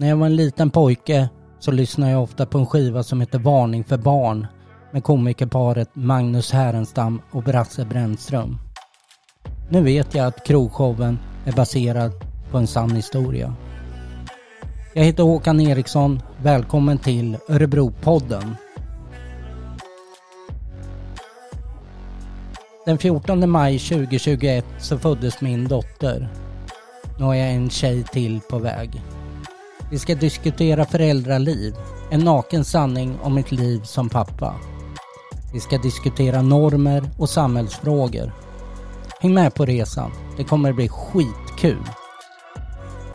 När jag var en liten pojke så lyssnade jag ofta på en skiva som heter Varning för barn med komikerparet Magnus Härenstam och Brasse Brännström. Nu vet jag att krogshowen är baserad på en sann historia. Jag heter Håkan Eriksson. Välkommen till Örebropodden. Den 14 maj 2021 så föddes min dotter. Nu har jag en tjej till på väg. Vi ska diskutera föräldraliv, en naken sanning om mitt liv som pappa. Vi ska diskutera normer och samhällsfrågor. Häng med på resan, det kommer bli skitkul.